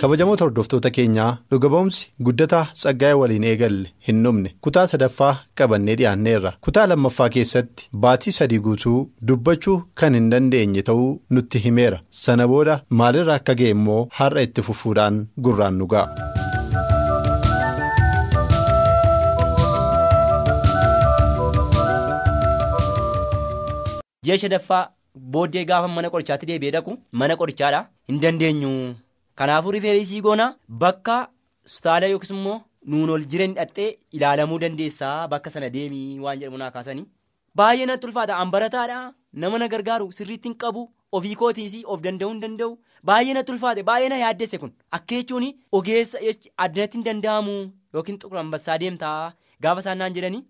Kabajamoota hordoftoota keenyaa dhuga ba'umsi guddataa tsaggaa'ee waliin eegalle hin dhumne kutaa sadaffaa qabannee dhiyaanneerra kutaa lammaffaa keessatti baatii sadii guutuu dubbachuu kan hin dandeenye ta'uu nutti himeera sana booda maalirra akka ga'e immoo har'a itti fufuudhaan gurraan nu ga'a. ji'a shadaffaa booddee gaafa mana qorichaatti deebi'ee dhaqu mana qorichaadha hin dandeenyu. Kanaafuu rifeerisii goonaa bakka hospitaala yookiis immoo nuun ol jiran dhaqxee ilaalamuu dandeessaa bakka sana deemii waan jedhamu naa kaasanii. baay'ee natti ulfaata. An barataadha. Nama na gargaaru sirriitti hin qabu ofii kootiis of danda'uu hin danda'u. Baay'ee natti ulfaate. Baay'ee na yaaddesse kun. Akka jechuun ogeessa addanatti hin danda'amu yookiin xuqur ambassaa deemtaa gaafa isaan naan jedhanii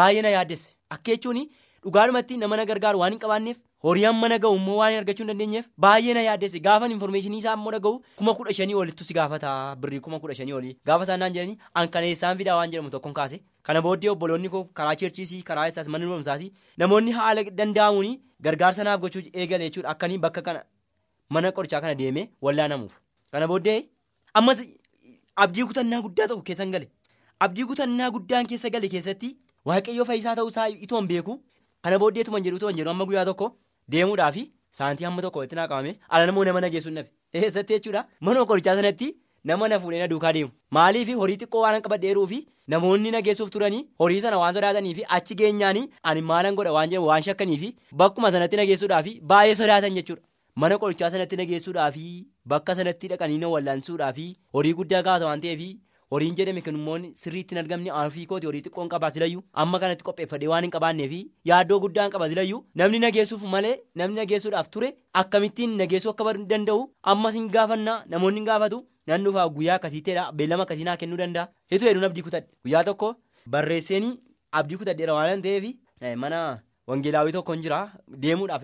baay'ee na yaaddesse akka jechuun dhugaadhumatti nama na gargaaru waan hin qabaanneef. Horii amma na ga'u immoo waan argachuu hin dandeenyeef baay'ee na yaaddesse gaafa infoormeeshinii isaa immoo dhaga'u kuma kudha shanii olittu si gaafata. Birrii kuma kudha shanii olii. Gaafa isaan naan jedhanii an kana eessaan fidaa waan jedhamu tokkoon kaase. Kana booddee obboloonni koo karaa cheerchiisii karaa isaas mana barumsaasii namoonni haala danda'amuun gargaarsa naaf gochuu eegale jechuudha akkanii bakka kana mana qorichaa kana deemee wallaanamuuf kana booddee ammas abdii kutannaa guddaa tokko keessan gale. Abdii kutannaa guddaan keessa gale keessatti waaqayyoo fayyisaa ta'uusaa itoo hin beeku. Kana booddeetuma jedhu itoo hin jedhu. Amma guyyaa tokko. Deemuudhaafi saantii hamma tokko itti naa qabame ala namoo nama na geessuun dhabe. Eessatti jechuudha? Mana qorichaa sanatti nama na fuudhee na duukaa deemu. Maaliif horii xiqqoo waan qabadheeruu fi namoonni na geessuuf turanii horii sana waan sodaatanii fi achi geenyaanii ani maalan godha waan jedhamu waan shakkanii fi bakkuma sanatti na geessuudhaafi baay'ee sodaatan jechuudha. Mana qorichaa sanatti na geessuudhaafi bakka sanatti dhaqanii na wallaansuudhaafi horii guddaa gaafata waan ta'eefi. Horiin jedhame immoo sirriitti hin argamne ofii kooti horii xiqqoon qabaa silayyuu. Amma kanatti qopheeffadhee waan hin qabaanneefi yaaddoo guddaan qaba silayyuu. Namni nageessuuf malee namni nageessuudhaaf ture akkamittiin nageessuu akka danda'u ammas hin gaafannaa namoonni hin gaafatu nan dhufaa guyyaa akkasiitteedha beellama akkasii naa kennuu danda'a. Heetu hedduun abdii kutadhe. Guyyaa tokko barreesseenii abdii kutadheera waan ta'eef mana wangeelaawii tokko hin jira. Deemuudhaaf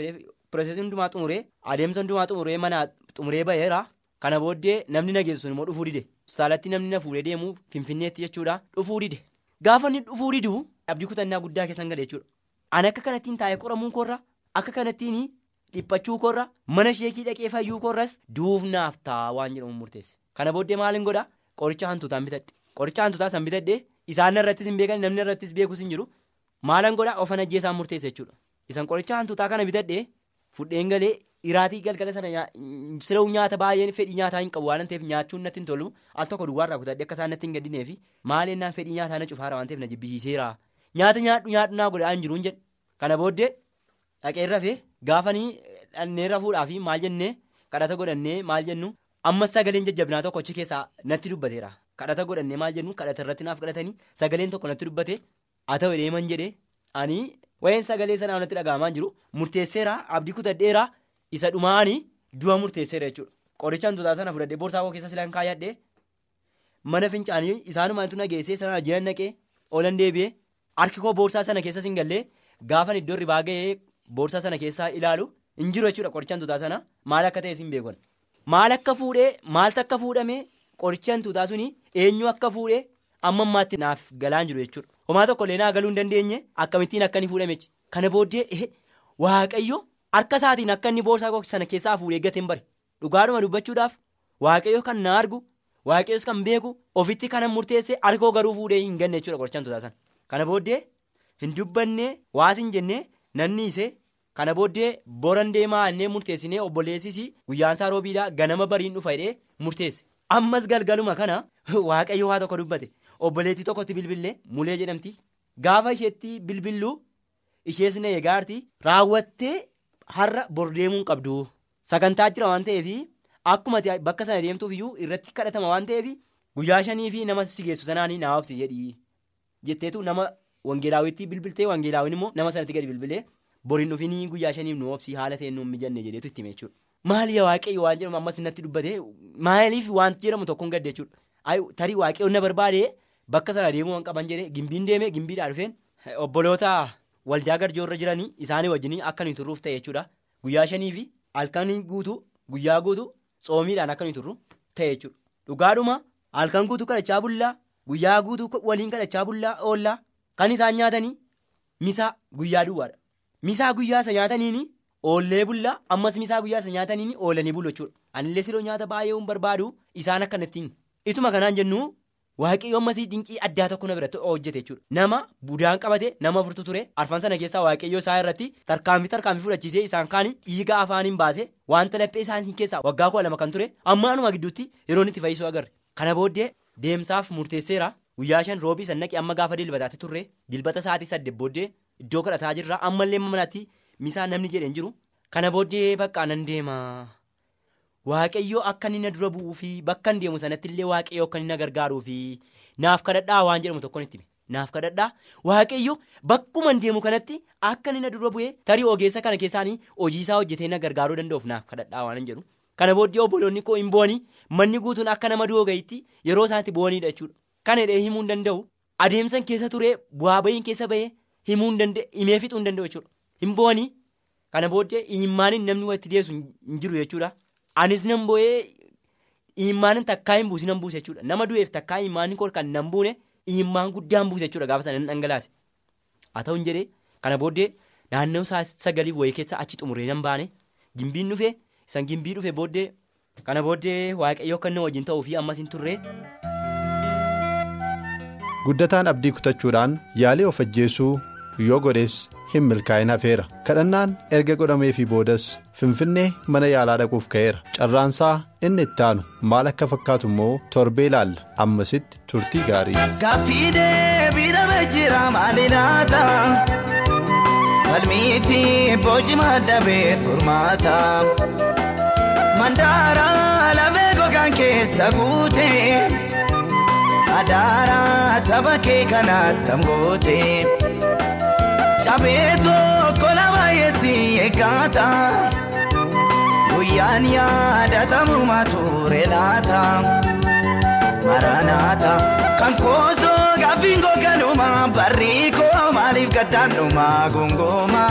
piroosesii hundumaa xumuree adeemsa hundumaa xumuree mana xumuree baheera. kana booddee namni nageessu immoo dhufuu dide hospitaalatti namni na fuudhee deemu finfinneetti jechuudha. Dhufuu dide. Gaafa inni dhufuu didu abdii kutannaa guddaa keessan gale jechuudha. Ani akka kanattiin taa'ee qoramuu koorra akka kanattiin dhiphachuu koorra mana sheekii dhaqee fayyuu koorras duuf naaf ta'a waan jedhamu murteesse. Kana booddee maalin godha? Qoricha hantuutaan bitadhe. Qoricha hantuutaa san bitadhe isaan irrattis hin beekan namni irrattis beekus hin jiru. Maalan godha? Ofan ajjeesaan murteesse jechuudha. Isan qoricha hantuutaa kana bitadhe fudheen galee. Iraatii galgala sana siree nyaata baay'een fedhii nyaataa hin qabu waan ta'eef nyaachuun natti hin tolu. Al tokko duwwaarraa kutadhe akka isaan natti hin gaddineef maali naan fedhii nyaataa na cufaara waan ta'eef na jibbisiiseera nyaata nyaadhu nyaadhu naa godha hin jiru hin jedhe kana booddee dhaqee rafee gaafanii dhannee rafuudhaaf maal jennee kadhata godhannee maal jennu? Ammas sagaleen jajjabinaa tokko achi keessaa natti dubbateera. Kadhata godhannee maal jennu? Kadhata irratti naaf kadhatanii sagaleen tokko natti dubbate haa ta'u deeman jedhee ani wayeen sagalee sanaa natti dhaga'amaa jiru. Murteesseera abdii kutadheera. isa dhumaanii du'a murteesseera jechuudha. Qoricha hantuutaa sana fudhadhee boorsaa koo keessa silaan kaayadhee mana fincaanii isaanumaantu nageessee sana jiran naqee oolan deebi'ee harki koo boorsaa sana keessa hin gallee gaafan iddoo ribaa ga'ee boorsaa sana keessaa ilaalu hin jiru jechuudha qoricha hantuutaa sana. Maal akka ta'e hin beekon maal akka fuudhee maaltu akka fuudhamee qoricha hantuutaa suni eenyu akka fuudhee amma ammaatti naaf galaan jiru jechuudha. Homaa tokkollee naa galuu hin dandeenye akkamittiin akka inni fuudhame kana booddee waaqayyo. harka isaatiin akka inni boorsaa koo sana keessaa fuudhee gateen bare. Dhugaadhuma dubbachuudhaaf waaqayyo kan na argu waaqayyos kan beeku ofitti kanan murteesse harkoo garuu fuudhee hin ganne jechuudha qoricha hantuutaa sana. Kana booddee hin dubbannee waas hin jennee nanni isee kana booddee boran deemaa annee murteessinee obboleessis guyyaan isaa roobiidhaa ganama bariin dhufa jedhee murteesse. Ammas galgaluma kana waaqayyo waa tokko dubbate obboleettii tokkotti bilbillee mulee jedhamti gaafa isheetti bilbilluu ishees na eegaarti raawwattee. Har'a bor deemuun qabdu sagantaa jira waan ta'eef akkuma bakka sana deemtuuf iyyuu irratti kadhatama waan ta'eef guyyaa shanii fi nama si geessu sanaanii naa obsi jedhii jetteetu nama wangeelaawwitti bilbiltee wangeelaawwin immoo nama sanatti gadi bilbilee boriin dhufinii guyyaa shaniif nu obsi haala ta'een nu mijanne jedheetu itti hime jechuudha. maali waaqayyo waan jedhamu ammas natti dubbate maaliif wanti jedhamu tokkoon gadde jechuudha tarii waaqayyoon na barbaade bakka sana deemuu waan qaban jedhee gimbiin deemee gimbiidhaa dhufeen. Obboloota waldaa garjoorra jiranii isaanii wajjin akka nuyi turruuf ta'e jechuudha. Guyyaa shanii fi halkan guutuu guyyaa guutuu tsoomiidhaan akka nuyi turru ta'e jechuudha. Dhugaadhuma halkan guutuu kadhachaa bullaa guyyaa guutuu waliin kadhachaa bullaa oollaa kan isaan nyaatanii misaa guyyaa duwwaadha. Misaa guyyaa isa nyaataniini oollee bullaa ammas misaa guyyaa isa nyaataniini oolanii bulu jechuudha. Anillee siroo nyaata baay'ee barbaadu isaan akkanattiin ituma kanaan jennu waaqayyo ammasii dinqii addaa tokko na biratti hojjete jechuudha. Nama budaan qabate nama furtu ture arfan sana keessaa waaqayyo isaa irratti tarkaanfii tarkaanfii fudhachiisee isaan kaanii dhiiga afaaniin baase wanta laphee isaanii keessaa waggaa kudha lama kan ture ammaanuma gidduutti yeroon itti fayyisuu agarre. Kana booddee deemsaaf murteesseera. Guyyaa shan roobii sannaqi amma gaafa dilbataatti turre dilbata sa'aatii saddeet booddee iddoo kadhataa jirra. Ammallee manaatti misaa namni jedheen jiru. Kana booddee bakka nan deema. Waaqayyoo akka inni na dura bu'uu fi bakka hin deemu sanatti illee waaqayyoo akka inni na gargaaruu fi naaf kadhadhaa waan jedhamu tokkoon itti naaf kadhadhaa. Waaqayyo bakkuma hin deemu kanatti akka inni na dura bu'ee tarii ogeessa kana keessaanii hojii isaa hojjetee na gargaaruu danda'uuf naaf kadhadhaa waan hin jedhu. Kana booddee obboloonni koo hin bu'anii manni guutuun akka nama doogayitti yeroo isaatti bu'aniidha jechuudha kana hidhee himuu hin danda'u. Adeemsan keessa turee bu'aa bahiin keessa bahee himuu hin danda'e himee fixuu hin danda'u jechuudha. Hin bu'anii kana booddee imimmaaniin namni walitti deessu hin jiru jechuudha. Anis nan bo'ee imimmaan takkaa hin buusin nan buuse jechuudha. Nama du'eef takkaa imimmaan koo kan nan buune imimmaan guddaan buuse jechuudha. Gaafa sana dhangalaase. Haa ta'u hin jedhee kana booddee naannoo sagaliif wayii keessa achi xumuree nan baane. Gimbiin dhufee isan gimbii dhufe booddee kana booddee waaqayyo akka inni wajjin ta'uu fi ammas hin turre. guddataan abdii kutachuudhaan yaalii of ajjeesuu yoo godhees hin milkaa'in hafeera kadhannaan erga godhameefii boodas finfinnee mana yaalaa dhaquuf ka'eera carraansaa inni itti aanu maal akka fakkaatu immoo torbee ilaalla ammasitti turtii gaarii. Gaaffii deebii dhabee jira maali laata? Falmii fi boojima dhabee furmaata. Mandaara lafee gogaan keessa guute. Adaara saba kee kanaatti amgoote. Cabee tokko lama yeessi eeggaata. Guyyaan yaadatamu mature laata. Maranaata kan koosoo gaaffiin goganuma barrii koo maaliif gaddaanuma gongooma.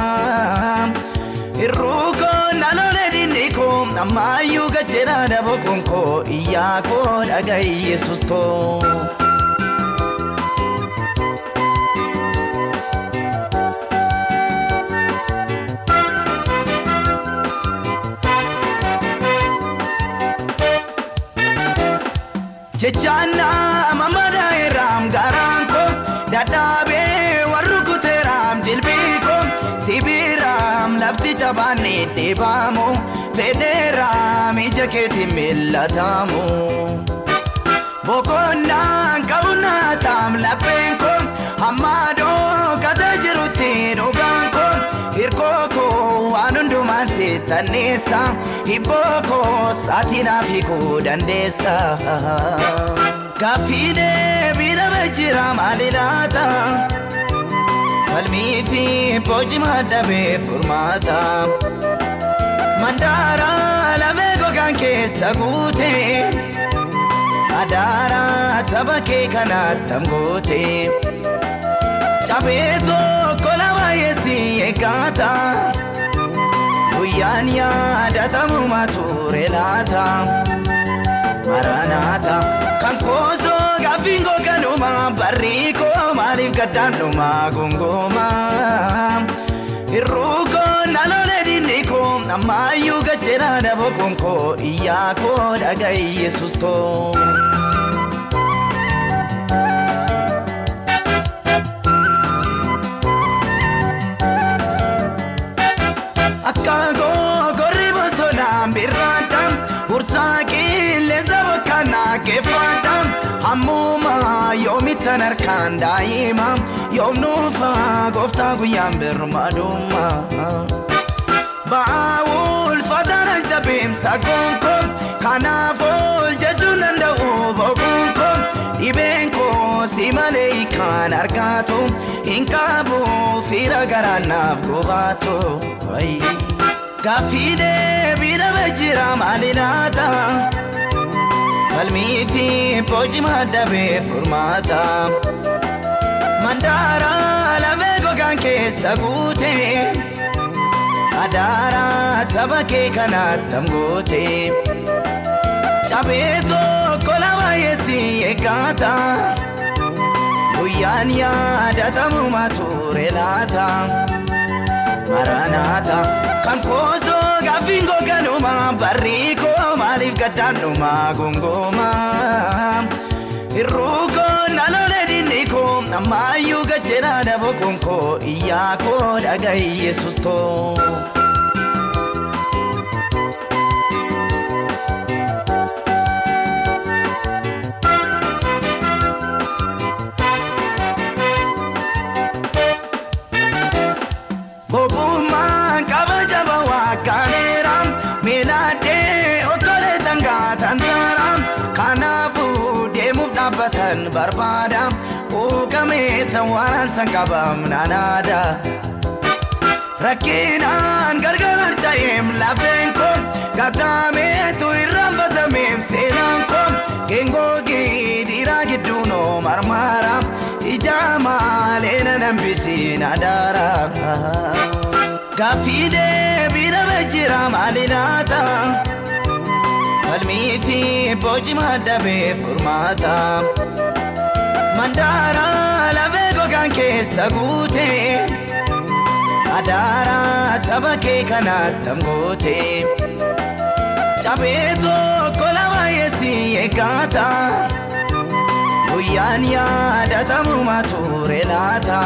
Irruu koo naannolee dinni koo ammayyuu gajjeera daboo koo iyyaa koo dhaga'i yesus koo. Jechaannaa mammadaa irraam garaan koo dadhaabee warri kuteeraam jilbii koo sibiiraam lafti jabaanne deebaamu fedheeraam ija keetiin millatamu. Boqonnaan qabunnaatam lapheen koo hammaadoo kata jirutti dhugaan koo hirkoo koo waan hundumaan seetanneessa hibboo koo saatinaaf hiikuu dandeessa. Gaaffii deebii dhabee jira maali laata? Falmii fi boojima dhabee furmaata. Mandaara lafee gogaan keessa guute. Adaara saba kee kanaatti amgoote. Cabee tokko lama yeessi eeggaata. Guyyaan yaadatamu mature laata. Maranaata kan koosoo gaaffiin goganuma barrii koo maaliif gaddaanuma gongooma. Irruu koo naannolee dinni koo ammayyuu gajjeera daboo koo iyyaa koo dhaga'i yesus koo. Yoomittan harkaan daa'ima Yoom nuufa gooftaa guyyaan birmaadumma Ba'aa ulfaatana jabeemsa gonko Kanaaf ol jechuun danda'u boqonko Dhibeen koo si malee hiikaan argaatu Hin qabu fiira garaanaaf gobaatu Gaaffii deebii dhabee jira. maali laata falmii fi boci maddabee furmaata mandaara lafee gogaan keessa guute adaara saba kee kanaattam goote cabee tokko lama yeessi eeggaata guyyaan yaadatamumaa ture laata. maranaata kan koosoo gaaffiin goganuma barrii koo maaliif gaddaannuma gongooma irruu koo nalolee dinni koo ammaayyuu gajjeraa daboqoon koo iyyaa koo dhaga'i yesus koo. Quuqamee tan waraansan qabamnaan aada. Rakkinaan gargar harca'eem lafeen koo gataameetu irraan batameem seenaan koo geengoogi dhiiraa gidduu noo marmaara ijaa maalee na nambisiin adaara. Gaaffii deebii nama jira maali laata? Falmii fi boci maddabee furmaata. Mandaara lafee gogaan keessa guute. Adaara saba kee kanaattam goote. Cabee tokko lama yeessi eeggaata. Guyyaan yaadatamumaa ture laata.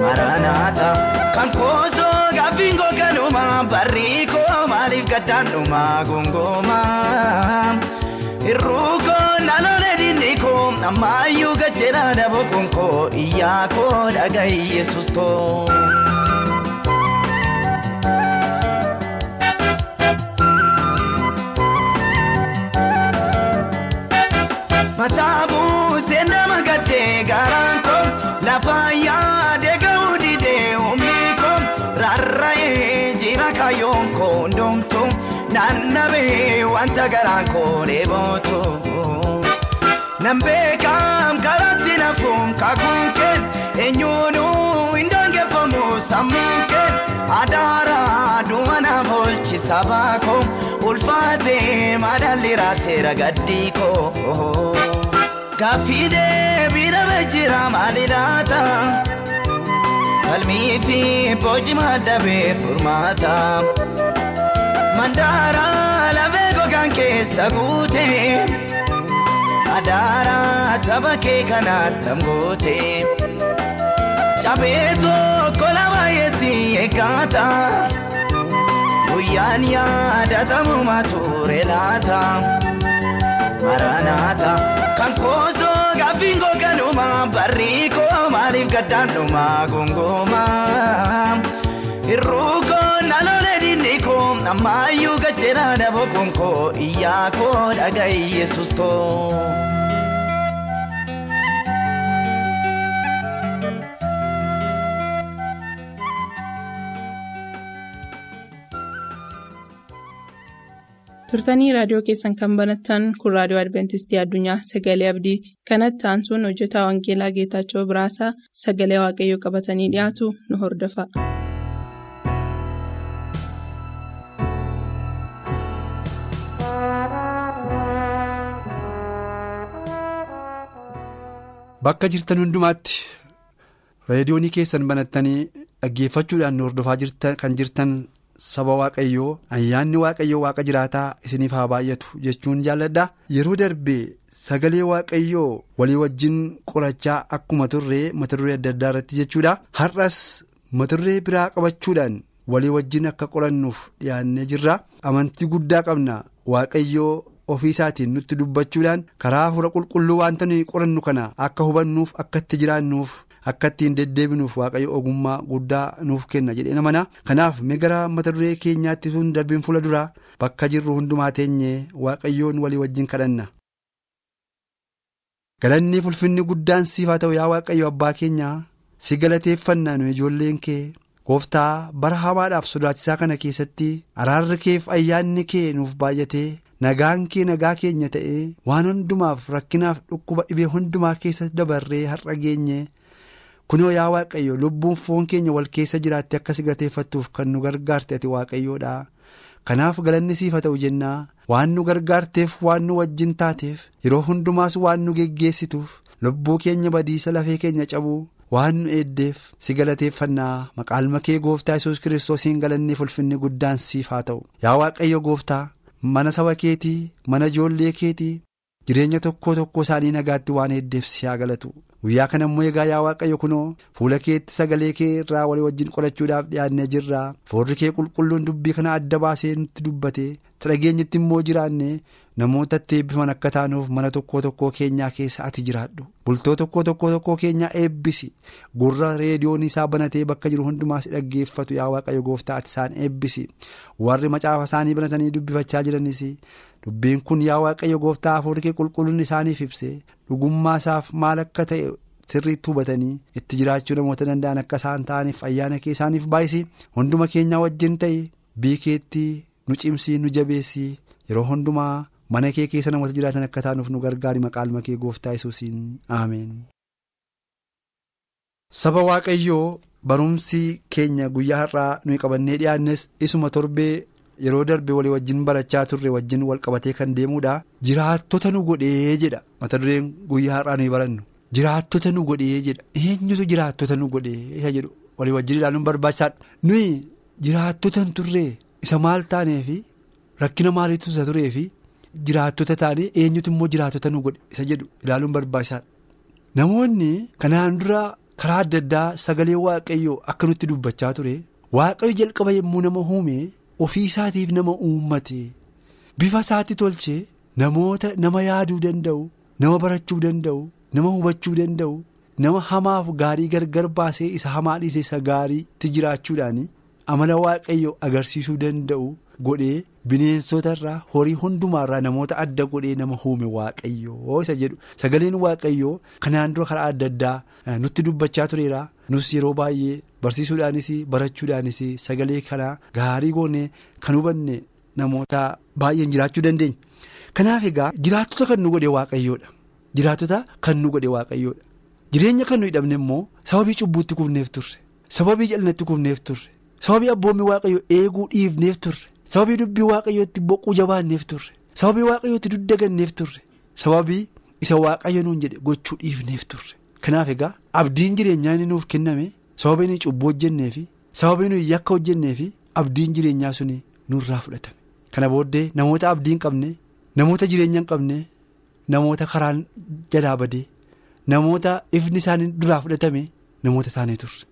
Maranaata kan koosoo gaaffiin goganuma barrii koo maaliif gaddaannuma gongooma. Irruu koo nalolee dinni koo ammaayyuu gajjeraa daboqoon koo iyyaa koo dhaga'i yesus koo. Mataa buusee nama gaddee garaan koo lafa yaadee ga'uu didee humni koo rarra'ee jira kaayyoon koo hundumtu naannabee wanta garaan koo dheebootu. Nan beekam karaatti nafuun kakuun kee eenyuunuu hin daangeffamu sammuun kee adaara du'a naaf oolchisa baakoo ulfaatee madaalli raaseera gaddii koo. Gaaffii deebii nama jira maali laata? Falmii fi boci maddabee furmaata. Mandaara lafee gogaan keessa guute. Adaara saba kee kanaattam goote. Cabee tokko lama yeessi eeggaata. Guyyaan yaadatamumaa ture laata. Maranaata kan koosoo gaaffiin goganuma barrii koo maaliif gaddaannuma gongooma. Koo ammaayyuu gajjeraa daboqoon koo iyyaa koo dhaga'i yesus koo. turtanii raadiyoo keessan kan banattan kun raadiyoo adventistii addunyaa sagalee abdiiti kanatti aansuun hojjetaa wangeelaa geetaachoo biraasaa sagalee waaqayyoo qabatanii dhiyaatu nu hordofa. Bakka jirtan hundumaatti reediyoonii keessan banattanii dhaggeeffachuudhaan nu hordofaa kan jirtan saba waaqayyoo. Ayyaanni waaqayyoo waaqa jiraataa isiniif haa baay'atu jechuun jaalladha yeroo darbee sagalee waaqayyoo walii wajjin qorachaa akkuma turree mata duree adda addaa irratti jechuudha. Har'as mata duree biraa qabachuudhaan walii wajjin akka qorannuuf dhiyaannee jirra. Amantii guddaa qabna. Waaqayyoo. Ofii isaatiin nutti dubbachuudhaan karaa hafuura qulqulluu wanta nuyi qorannu kana akka hubannuuf akka itti jiraannuuf akka ittiin deddeebinuuf waaqayyo ogummaa guddaa nuuf kenna jedhee namana kanaaf gara mata duree keenyaatti sun darbiin fuula duraa bakka jirru hundumaa teenyee waaqayyoon walii wajjin kadhanna. galannii ulfinni guddaan siif haa ta'u yaa waaqayyo abbaa keenya si galateeffannaa nu ijoolleen kee gooftaa bara hamaadhaaf sodaachisaa kana keessatti araarri keef ayyaanni kee nuuf baay'atee nagaan kee nagaa keenya ta'ee waan hundumaaf rakkinaaf dhukkuba dhibee hundumaa keessa dabarree har'a geenye kunoo yaa waaqayyo lubbuun foon keenya wal keessa jiraatte akkas gateeffattuuf kan nu gargaarte ati waaqayyoodha kanaaf galanni siif haa ta'u jennaa waan nu gargaarteef waan nu wajjin taateef yeroo hundumaas waan nu geggeessituuf lubbuu keenya badiisa lafee keenya cabuu waan nu eeddeef si galateeffannaa. Maqaalma kee gooftaa yesus kiristoosiin galanneef ulfinni guddaan siif haa ta'u. Yaa waaqayyo gooftaa mana saba keetii mana ijoollee keetii jireenya tokko tokko isaanii nagaatti waan eeddeef si haa galatu. Guyyaa kana immoo egaa yaa waaqayyo kunoo fuula keetti sagalee kee irraa walii wajjin qorachuudhaaf dhiyaannee jirra foorri kee qulqulluun dubbii kana adda baasee nutti dubbate dhageenyitti immoo jiraanne namoota itti eebbifaman akka taanuuf mana tokko tokkoo keenyaa keessa ati jiraadhu. Bultoo tokko tokko tokkoo keenyaa eebbisi. Gurra reediyoon isaa banatee bakka jiru hundumaas dhaggeeffatu yaa waaqayyo gooftaa ati isaan eebbisi. Warri macaafa isaanii banatanii dubbifachaa jiranis. Dubbiin kun yaa waaqayyo gooftaa hafuurri kee qulqulluun isaaniif ibse dhugummaa isaaf maal akka ta'e sirriitti hubatanii itti jiraachuu namoota danda'an akka isaan ta'aniif ayyaana kee isaaniif baay'isi. Hunduma keenyaa wajjin ta'e biikeetti nu cimsii nu jabeessii. Yeroo hundumaa mana kee keessa namoota jiraatan akka taanuuf nu gargaari maqaalma kee gooftaa yesuusiin. Aameen. saba waaqayyoo barumsi keenya guyyaa har'aa nuyi qabannee dhiyaannes isuma torbee yeroo darbe walii wajjin barachaa turre wajjin wal qabatee kan deemuudha. Jiraattota nu godhee jedha. Mata dureen guyyaa har'aa nuyi barannu. Jiraattota nu godhee jedha. Eenyutu jiraattota nu godhee? Isa jedhu. Walii wajjin ilaaluun barbaachisaadha. Nuyi jiraattota turre isa maal taaneefi? Rakkina maaliitu isa tureefi jiraattota taanee eenyutu immoo jiraattota nu godhe isa jedhu ilaaluun barbaachisaadha namoonni kanaan dura karaa adda addaa sagalee waaqayyoo akka nutti dubbachaa ture waaqayyo jalqaba yommuu nama uume. ofii isaatiif nama uummate bifa isaatti tolchee namoota nama yaaduu danda'u nama barachuu danda'u nama hubachuu danda'u nama hamaaf gaarii gargar baasee isa hamaa dhiise isa gaariitti jiraachuudhaan amala waaqayyo agarsiisuu danda'u godhee bineensota irraa horii hundumaarraa namoota adda godhee nama uume waaqayyo isa jedhu sagaleen waaqayyoo kanaan dura karaa adda addaa nutti dubbachaa tureera nus yeroo baay'ee. barsiisuudhaanis barachuudhaanis sagalee kanaa gaarii goonee kan hubanne namoota baay'een jiraachuu dandeenya. Kanaaf egaa jiraattota kan nu godhe waaqayyoodha. Jiraattota kan nu godhe waaqayyoodha. Jireenya kan nu hidhamne immoo sababii cubbuutti kufneef turre. Sababii jal'inatti kufneef turre. Sababii abboommi waaqayyoo eeguu dhiifneef turre. Sababii dubbii waaqayyootti boquu jabaanneef turre. Sababii waaqayyootti duddaganneef turre. Sababii isa waaqayyo nuun jedhe gochuu dhiifneef turre. Kanaaf egaa abdiin jireenyaa inni nuuf kenname. Sababii nuyi cubbuu hojjennee fi sababii nuyi yakka hojjennee fi abdiin jireenyaa suni nurraa fudhatame. Kana booddee namoota abdii hin qabne namoota jireenya hin qabne namoota karaan jalaa badee namoota ifni isaanii duraa fudhatame namoota isaanii turre.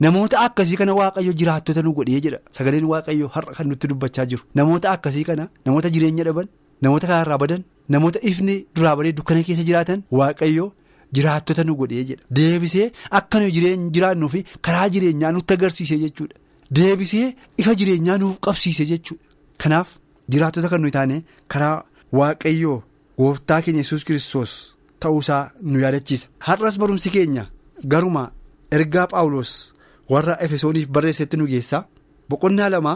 Namoota akkasii kana waaqayyo jiraattota nu godhee jedha. Sagaleen waaqayyo har'a kan nutti dubbachaa jiru. Namoota akkasii kana namoota jireenya dhaban namoota karaarraa badan namoota ifni duraa badee dukkana keessa jiraatan waaqayyo. Jiraattota nu godhee jedha. Deebisee akka jireenya jiraannuu fi karaa jireenyaa nutti agarsiise jechuudha. Deebisee ifa jireenyaa nuuf qabsiise jechuudha. Kanaaf jiraattota kan nuyi taane karaa waaqayyoo gooftaa keenya yesus kiristoos ta'uusaa nu yaadachiisa. Har'as barumsi keenya garuma ergaa paawulos warra efesooniif barreessetti nu geessaa boqonnaa lama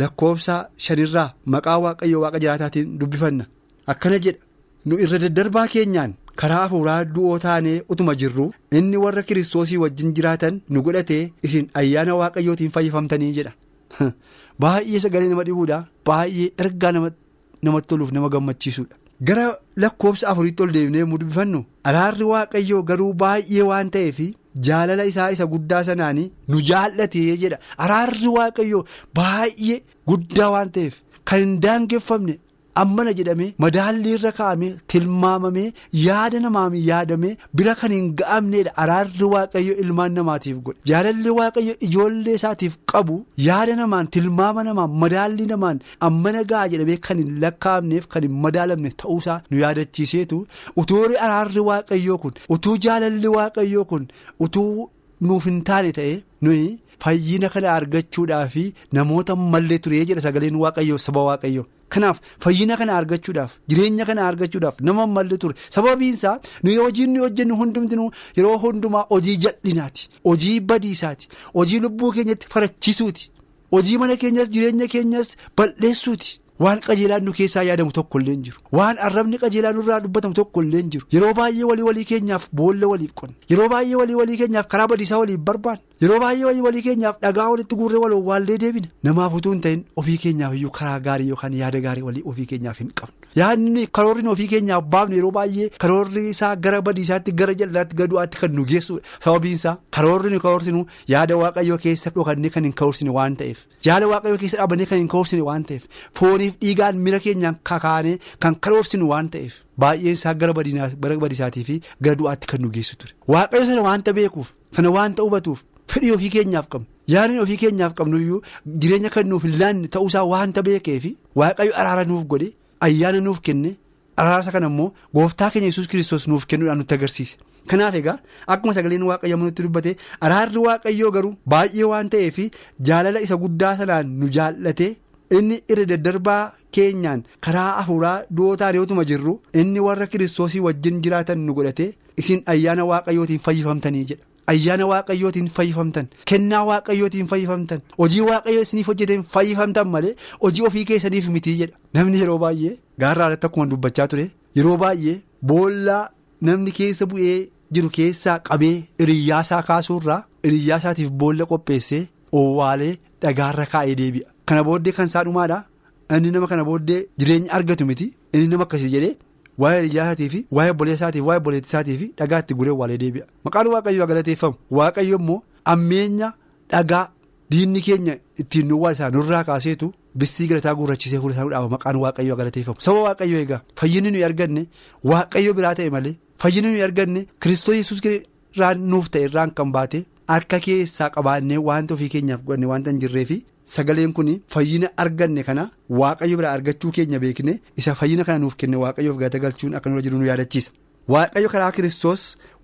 lakkoofsa shanirraa maqaa waaqayyoo waaqa jiraataatiin dubbifanna akkana jedha nu irra daddarbaa keenyaan. karaa hafuuraa du'oo taanee utuma jirru inni warra kiristoosii wajjin jiraatan nu godhatee isin ayyaana waaqayyootiin fayyifamtanii jedha baay'ee sagalee nama dhibuudha baay'ee ergaa namatti toluuf nama gammachiisuudha. Gara lakkoofsa afuriitti ol deebinee yommuu dubbifannu araarri waaqayyoo garuu baay'ee waan ta'eef jaalala isaa isa guddaa sanaanii nu jaallatee jedha araarri waaqayyoo baay'ee guddaa waan ta'eef kan hin daangeffamne. Ammana jedhamee madaalli irra kaa'amee tilmaamamee yaada namaan yaadamee bira kan hin ga'amneedha araarri waaqayyo ilmaan namaatiif godhe. Jaalalli waaqayyo ijoollee isaatiif qabu yaada namaan tilmaama namaan madaalli namaan ammana ga'a jedhamee kan hin lakkaa'amneef kan hin madaalamne ta'uusaa nu yaadachiiseetu. Utuu araarri waaqayyoo kun utuu jaalalli waaqayyoo kun utuu nuuf hin taane ta'e nuyi. Fayyina kana argachuudhaa fi namoota mallee turee jedha sagaleen waaqayyoo saba waaqayyoo kanaaf fayyina kana argachuudhaaf jireenya kana argachuudhaaf nama malli ture sababiinsaa nuyi hojiin nuyi hojjennu hundumtinuu yeroo hundumaa hojii jal'inaati hojii badiisaati hojii lubbuu keenyatti farachisuuti hojii mana keenyas jireenya keenyas balleessuuti. Waan qajeelaan nu keessaa yaadamu tokko illee jiru. Waan arrabni qajeelaan nurraa dubbatamu tokko illee jiru. Yeroo baay'ee walii walii keenyaaf boolla waliif qonna yeroo baay'ee walii walii keenyaaf karaa badiisaa waliif barbaanna yeroo baay'ee walii walii keenyaaf dhagaa walitti guurree waloo waallee deebina namaaf utuu hin ta'in ofii keenyaaf iyyuu karaa gaarii yookaan yaada gaarii walii ofii keenyaaf hin qabnu. Yaadni karoorri ofii keenyaaf baafnu yeroo baay'ee karoorri isaa gara badiisaatti gara jal'aatti gadu'aatti kan nu geessu sababiinsaa karoorri nu yaada waaqayyoo keessa dhokannee kan hin ka'uursine waan ta'eef kan fooniif dhiigaan mira keenyaan kakaanee kan karoorsinu waan ta'eef baay'een isaa gara badiisaatii fi gara du'aatti kan nu geessu ture waaqayyo sana waanta beekuuf sana waanta hubatuuf fedhii ofii keenyaaf qabnu yaadni ofii keenyaaf qabnu iyyuu jireenya kan nuuf laanne ta'uusaa waanta beekeef waaqayyo araara nuuf godhe ayyaana nuuf kenne araarsa kana immoo gooftaa keenya yesus kiristoos nuuf kennuudhaan nutti agarsiise. kanaaf egaa akkuma sagaleen waaqayyo nutti dubbate araarri waaqayyoo garuu baay'ee waan ta'eef jaalala isa guddaa sanaan nu jaallate inni irra daddarbaa keenyaan karaa hafuuraa du'ootaan yootuma jirru inni warra kiristoosii wajjin jiraatan nu godhate isin ayyaana waaqayyootiin fayyifamtanii jedha. ayyaana waaqayyootiin fayyifamtan kennaa waaqayyootiin fayyifamtan hojii waaqayyoo isiniif hojjeteen fayyifamtan malee hojii ofii keessaniif mitii jedha namni yeroo baay'ee gaarraa irratti akkuma dubbachaa ture yeroo baay'ee boollaa namni keessa bu'ee jiru keessaa qabee hiriyyaasaa kaasuurraa hiriyyaasaatiif boolla qopheessee oowwaalee dhagaarra kaa'ee deebi'a kana booddee kan isaa dhumaadha. Inni nama kana booddee jireenya argatu miti. Inni nama akkasii jedhee. waa'ee hiriyyaasaatiif waa'ee obboleessaatiif waa'ee obboleettisaatiif dhagaa itti guree waalee deebi'a. Maqaan waaqayyoo galateeffamu waaqayyo immoo ammeenya dhagaa diinni keenya ittiin nuwwaa isaa nurraa kaaseetu bissii galataa guurrachisee fuula isaa dhaaba maqaan waaqayyoo galateeffamu saba waaqayyoo egaa fayyinni nuyi arganne waaqayyo biraa ta'e malee fayyinni nuyi arganne kiristoos irraan nuuf ta'e irraan kan baate harka keessaa qabaannee wanta ofii keenyaaf godhanne wanta hin jirreefi. Sagaleen kun fayyina arganne kana waaqayyo biraa argachuu keenya beekne isa fayyina kana nuuf kenne waaqayyoof galata galchuun akka nurra jiru nu yaadachiisa. Waaqayyo karaa kiristoos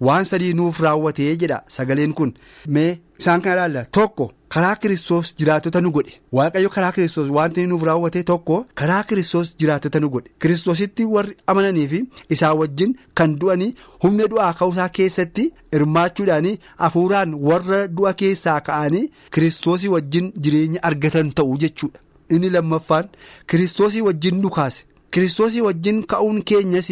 waan sadii nuuf raawwatee jedha sagaleen kun mee isaan kana ilaalla tokko karaa kiristoos jiraatota nu godhe. Waaqayyo karaa kiristoos wanti nuuf raawwate tokko karaa kiristoos jiraatota nu godhe. Kiristoositti warri amananii fi isaa wajjin kan du'anii humna du'aa ka'uusaa keessatti hirmaachuudhaan hafuuraan warra du'a keessaa ka'anii kiristoosii wajjin jireenya argatan ta'u jechuudha. Inni lammaffaan kiristoosii wajjin dhukaase. kiristoosii wajjin ka'uun keenyas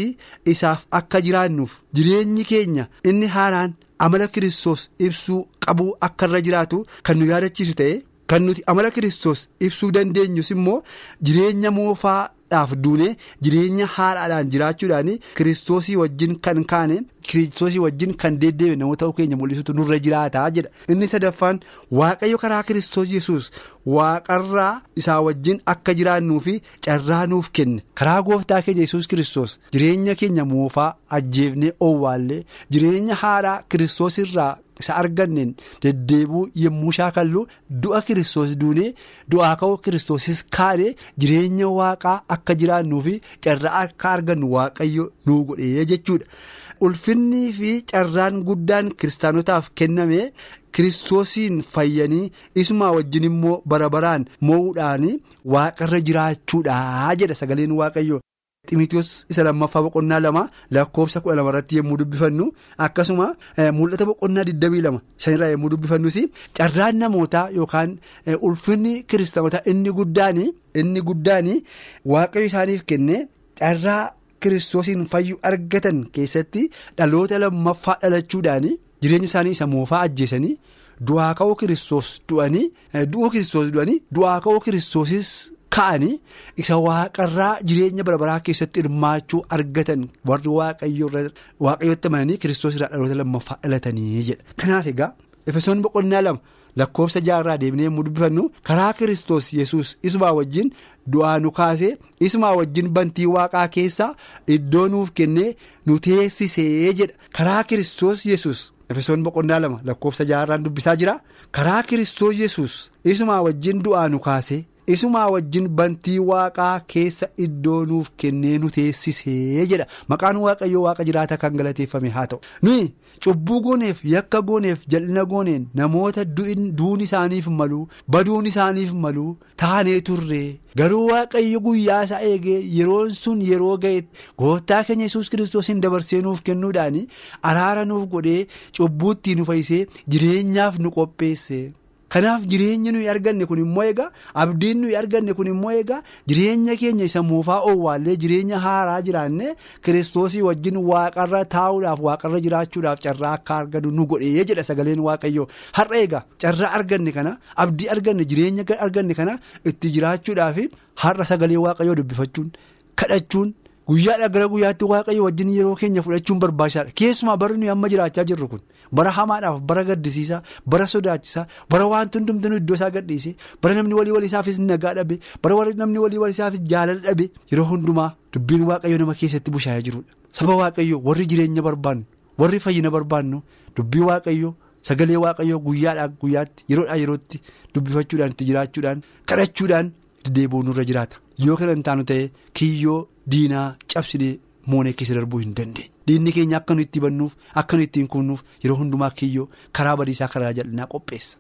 isaaf akka jiraannuuf jireenyi keenya inni haaraan amala kiristoos ibsuu qabuu akka irra jiraatu kan nu yaadachiisu ta'e kan nuti amala kiristoos ibsuu dandeenyus immoo jireenya moofaadhaaf duune jireenya haaraadhaan jiraachuudhaan kiristoosii wajjin kan kaane kiristoosii wajjin kan deddeebi'e namoota keenya mul'isutu nurra jiraataa jedha inni sadaffaan waaqayyo karaa kiristoos yesus waaqarraa isaa wajjin akka jiraannuu fi carraa nuuf kenne karaa gooftaa keenya yesus kiristoos jireenya keenya moofaa ajjeefnee owwaallee jireenya haaraa kiristoos irraa isa arganneen deddeebuu yommuu shaakallu du'a kiristoos duunee du'aa ka'uu kiristoosis kaane jireenya waaqaa akka jiraannuu fi carraa akka argannu waaqayyo nuu godhee jechuudha. Ulfinnii fi carraan guddaan kiristaanotaaf kenname kiristoosiin fayyanii isumaa wajjin immoo bara baraan moo'uudhaan waaqarra jiraachuudha jedha sagaleen waaqayyo. Ximitiyoos isa lammaffaa boqonnaa lama lakkoofsa kudha lama irratti yommuu dubbifannu akkasuma mul'ata boqonnaa digdamii lama shanirraa yommuu dubbifannus carraan namootaa yookaan ulfinni kiristaanotaa inni guddaan inni guddaan waaqayyo isaaniif kenne carraa. Kiristoosiin fayyuu argatan keessatti dhaloota lammaffaa dhalachuudhaan jireenya isaanii isa moofaa ajjeesanii du'aa ka'uu kiristoos du'anii du'uu kiristoos du'anii du'aa ka'uu kiristoosis ka'anii isa waaqarraa jireenya barabaraa keessatti hirmaachuu argatan warri waaqayyootti amananii kiristoos irraa dhaloota lammaffaa dhalatanii jedha kanaaf egaa efesoon boqonnaa lama. Lakkoofsa jaarraa deemnee yommuu dubbifannu karaa kiristoos yesus isumaa wajjin du'aa nu kaasee isumaa wajjin bantii waaqaa keessaa iddoo nuuf kennee nu teessisee jedha. Karaa kiristoos yesus efesoon boqonnaa lama lakkoofsa jaarraan dubbisaa jira. Karaa kiristoos yesus isumaa wajjin du'aa nu kaasee isumaa wajjin bantii waaqaa keessa iddoo nuuf kennee nu teessisee jedha. Maqaan waaqayyoo waaqa jiraata kan galateeffame haa ta'u. Nuyi cubbuu gooneef yakka gooneef jal'ina gooneen namoota duun isaaniif malu baduun isaaniif malu taanee turre garuu waaqayyo guyyaa isaa eegee yeroon sun yeroo ga'etti gooftaa keenya yesus kiristoosiin dabarsee nuuf kennuudhaan araara nuuf godhee cubbuutti nu fayyisee jireenyaaf nu qopheesse. Kanaaf jireenyi nuyi arganne kun immoo egaa abdiin nuyi arganne kun immoo egaa jireenya keenya isa moofaa oowwaallee jireenya haaraa jiraanne kiristoosii wajjin waaqarra taa'uudhaaf waaqarra jiraachuudhaaf carraa akka arganu nu godhee jedha sagaleen waaqayyoo. Har'a egaa carraa arganne kana abdii arganne jireenya arganne kana itti jiraachuudhaaf har'a sagalee waaqayyoo dubbifachuun kadhachuun. guyyaadhaa gara guyyaatti waaqayyo wajjin yeroo keenya fudhachuun barbaachisaadha. Keessumaa bara nuyi amma jiraachaa jirru kun bara hamaadhaaf bara gaddisiisaa bara sodaachisaa bara wanti hundumtuu iddoo isaa gadhiise bara namni walii waliisaafis nagaa dhabe bara namni walii waliisaafis jaalala dhabe yeroo hundumaa dubbiin waaqayyo nama keessatti bushaayee jirudha saba waaqayyo warri jireenya barbaannu warri fayyina barbaannu dubbii waaqayyo sagalee waaqayyo guyyaadhaa guyyaatti yeroodhaa yerootti dubbifachuudhaan itti jiraachuudhaan kadhachuudhaan deddeebi'uu nurra jiraata yoo kana hin taanu ta'e kiyyoo. diinaa cabsinee moonee keessa darbuu hin dandeenye diinni keenya akka nu itti bannuuf akka nu ittiin kunnuuf yeroo hundumaa kiyyoo karaa badiisaa karaa jal'inaa qopheessa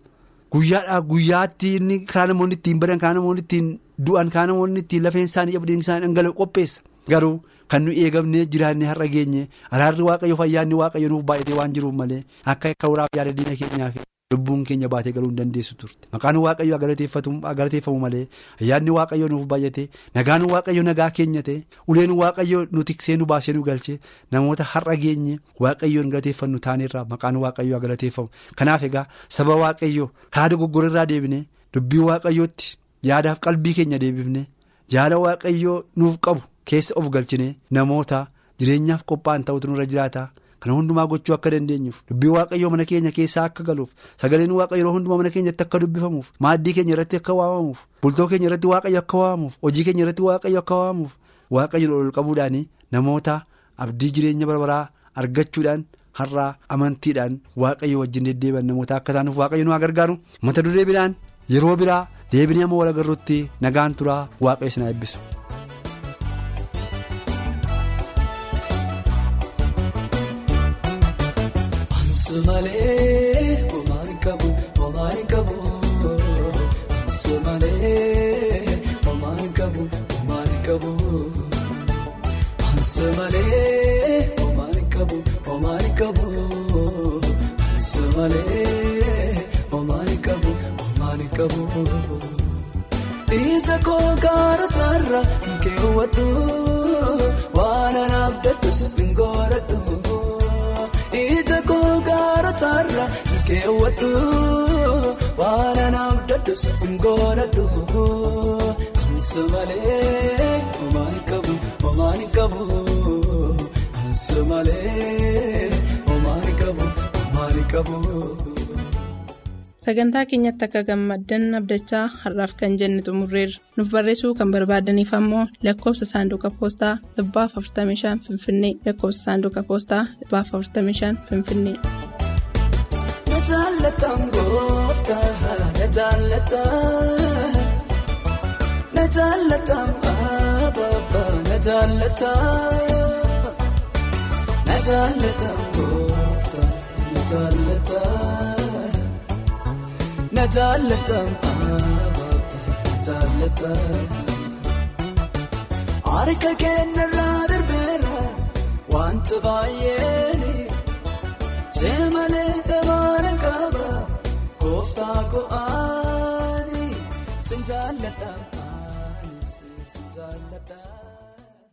guyyaadhaa guyyaatti inni karaa namoonni ittiin badan karaa namoonni ittiin du'an karaa namoonni ittiin lafeen isaanii abdiin isaanii dhangala'u qopheessa garuu kan nu eegamnee jiraannee har'a geenye araarri waaqayyo fayyaanni waaqayyo nuuf baay'atee waan jiruuf malee akka akka waraaf yaada diina keenyaaf. Lubbuun keenya baatee galuu hin dandeessu turte maqaan waaqayyo galateeffamu malee ayyaanni waaqayyo nuuf baay'ate nagaan waaqayyo nagaa keenya ta'e uleen waaqayyo nu tiksee nu baasee nu galchee namoota har'a geenye waaqayyoon galateeffannu taaneerraa maqaan waaqayyo galateeffamu kanaaf egaa saba waaqayyo karaa dogoggorarraa deebine dubbii waaqayyootti yaadaaf qalbii keenya deebifne jaala waaqayyoo nuuf qabu keessa of galchine namoota jireenyaaf qophaa'an ta'utu nurra jiraata. Kana hundumaa gochuu akka dandeenyuuf dubbii waaqayyoo mana keenya keessaa akka galuuf sagaleen waaqayyo yeroo hundumaa mana keenyatti akka dubbifamuuf maaddii keenya irratti akka waamamuuf bultoo keenya irratti waaqayyo akka waamamuuf hojii keenya irratti waaqayyo akka waamamuuf waaqayyo ol qabuudhaan namoota abdii jireenya barbaraa argachuudhaan har'aa amantiidhaan waaqayyo wajjin deddeebi'an namoota akka taanuuf waaqayyo nu haa gargaaru. Mata duree biraan yeroo biraa deebinee amma wal agarruutti nagaan turaa waaqayyo isin haa eebbisu. Sumalee homaan qabu homaan qabu sumalee homaan qabu homaan qabu sumalee homaan qabu homaan qabu sumalee homaan qabu homaan qabu ija koo gaara taarra keewwadhu waan anaaf dadhus hin godhadhu. Ija koo gaara taarra keewwadhu waan anaaf dadhus hin godhadhu ansa malee homaan qabu homaan qabu ansa malee homaan qabu homaan qabu. Sagantaa keenyatti akka gammaddan abdachaa har'aaf kan jenne xumurreerra. Nuuf barreessuu kan barbaadaniif ammoo lakkoofsa saanduqa poostaa dhibbaaf 45 Finfinnee lakkoofsa saanduqa poostaa dhibbaaf 45 Finfinnee. Na jaallataan gooftaa na jaallataan na jaallataan abaabaa na jaallataan na jaallataan gooftaa na jaallataan. Na jaallataan na jaallataan harka keenyarraa darbeera wanta baay'eeni seemalee emaana qaba gooftaa ko'aani sin jaalladhaan sin jaalladhaan.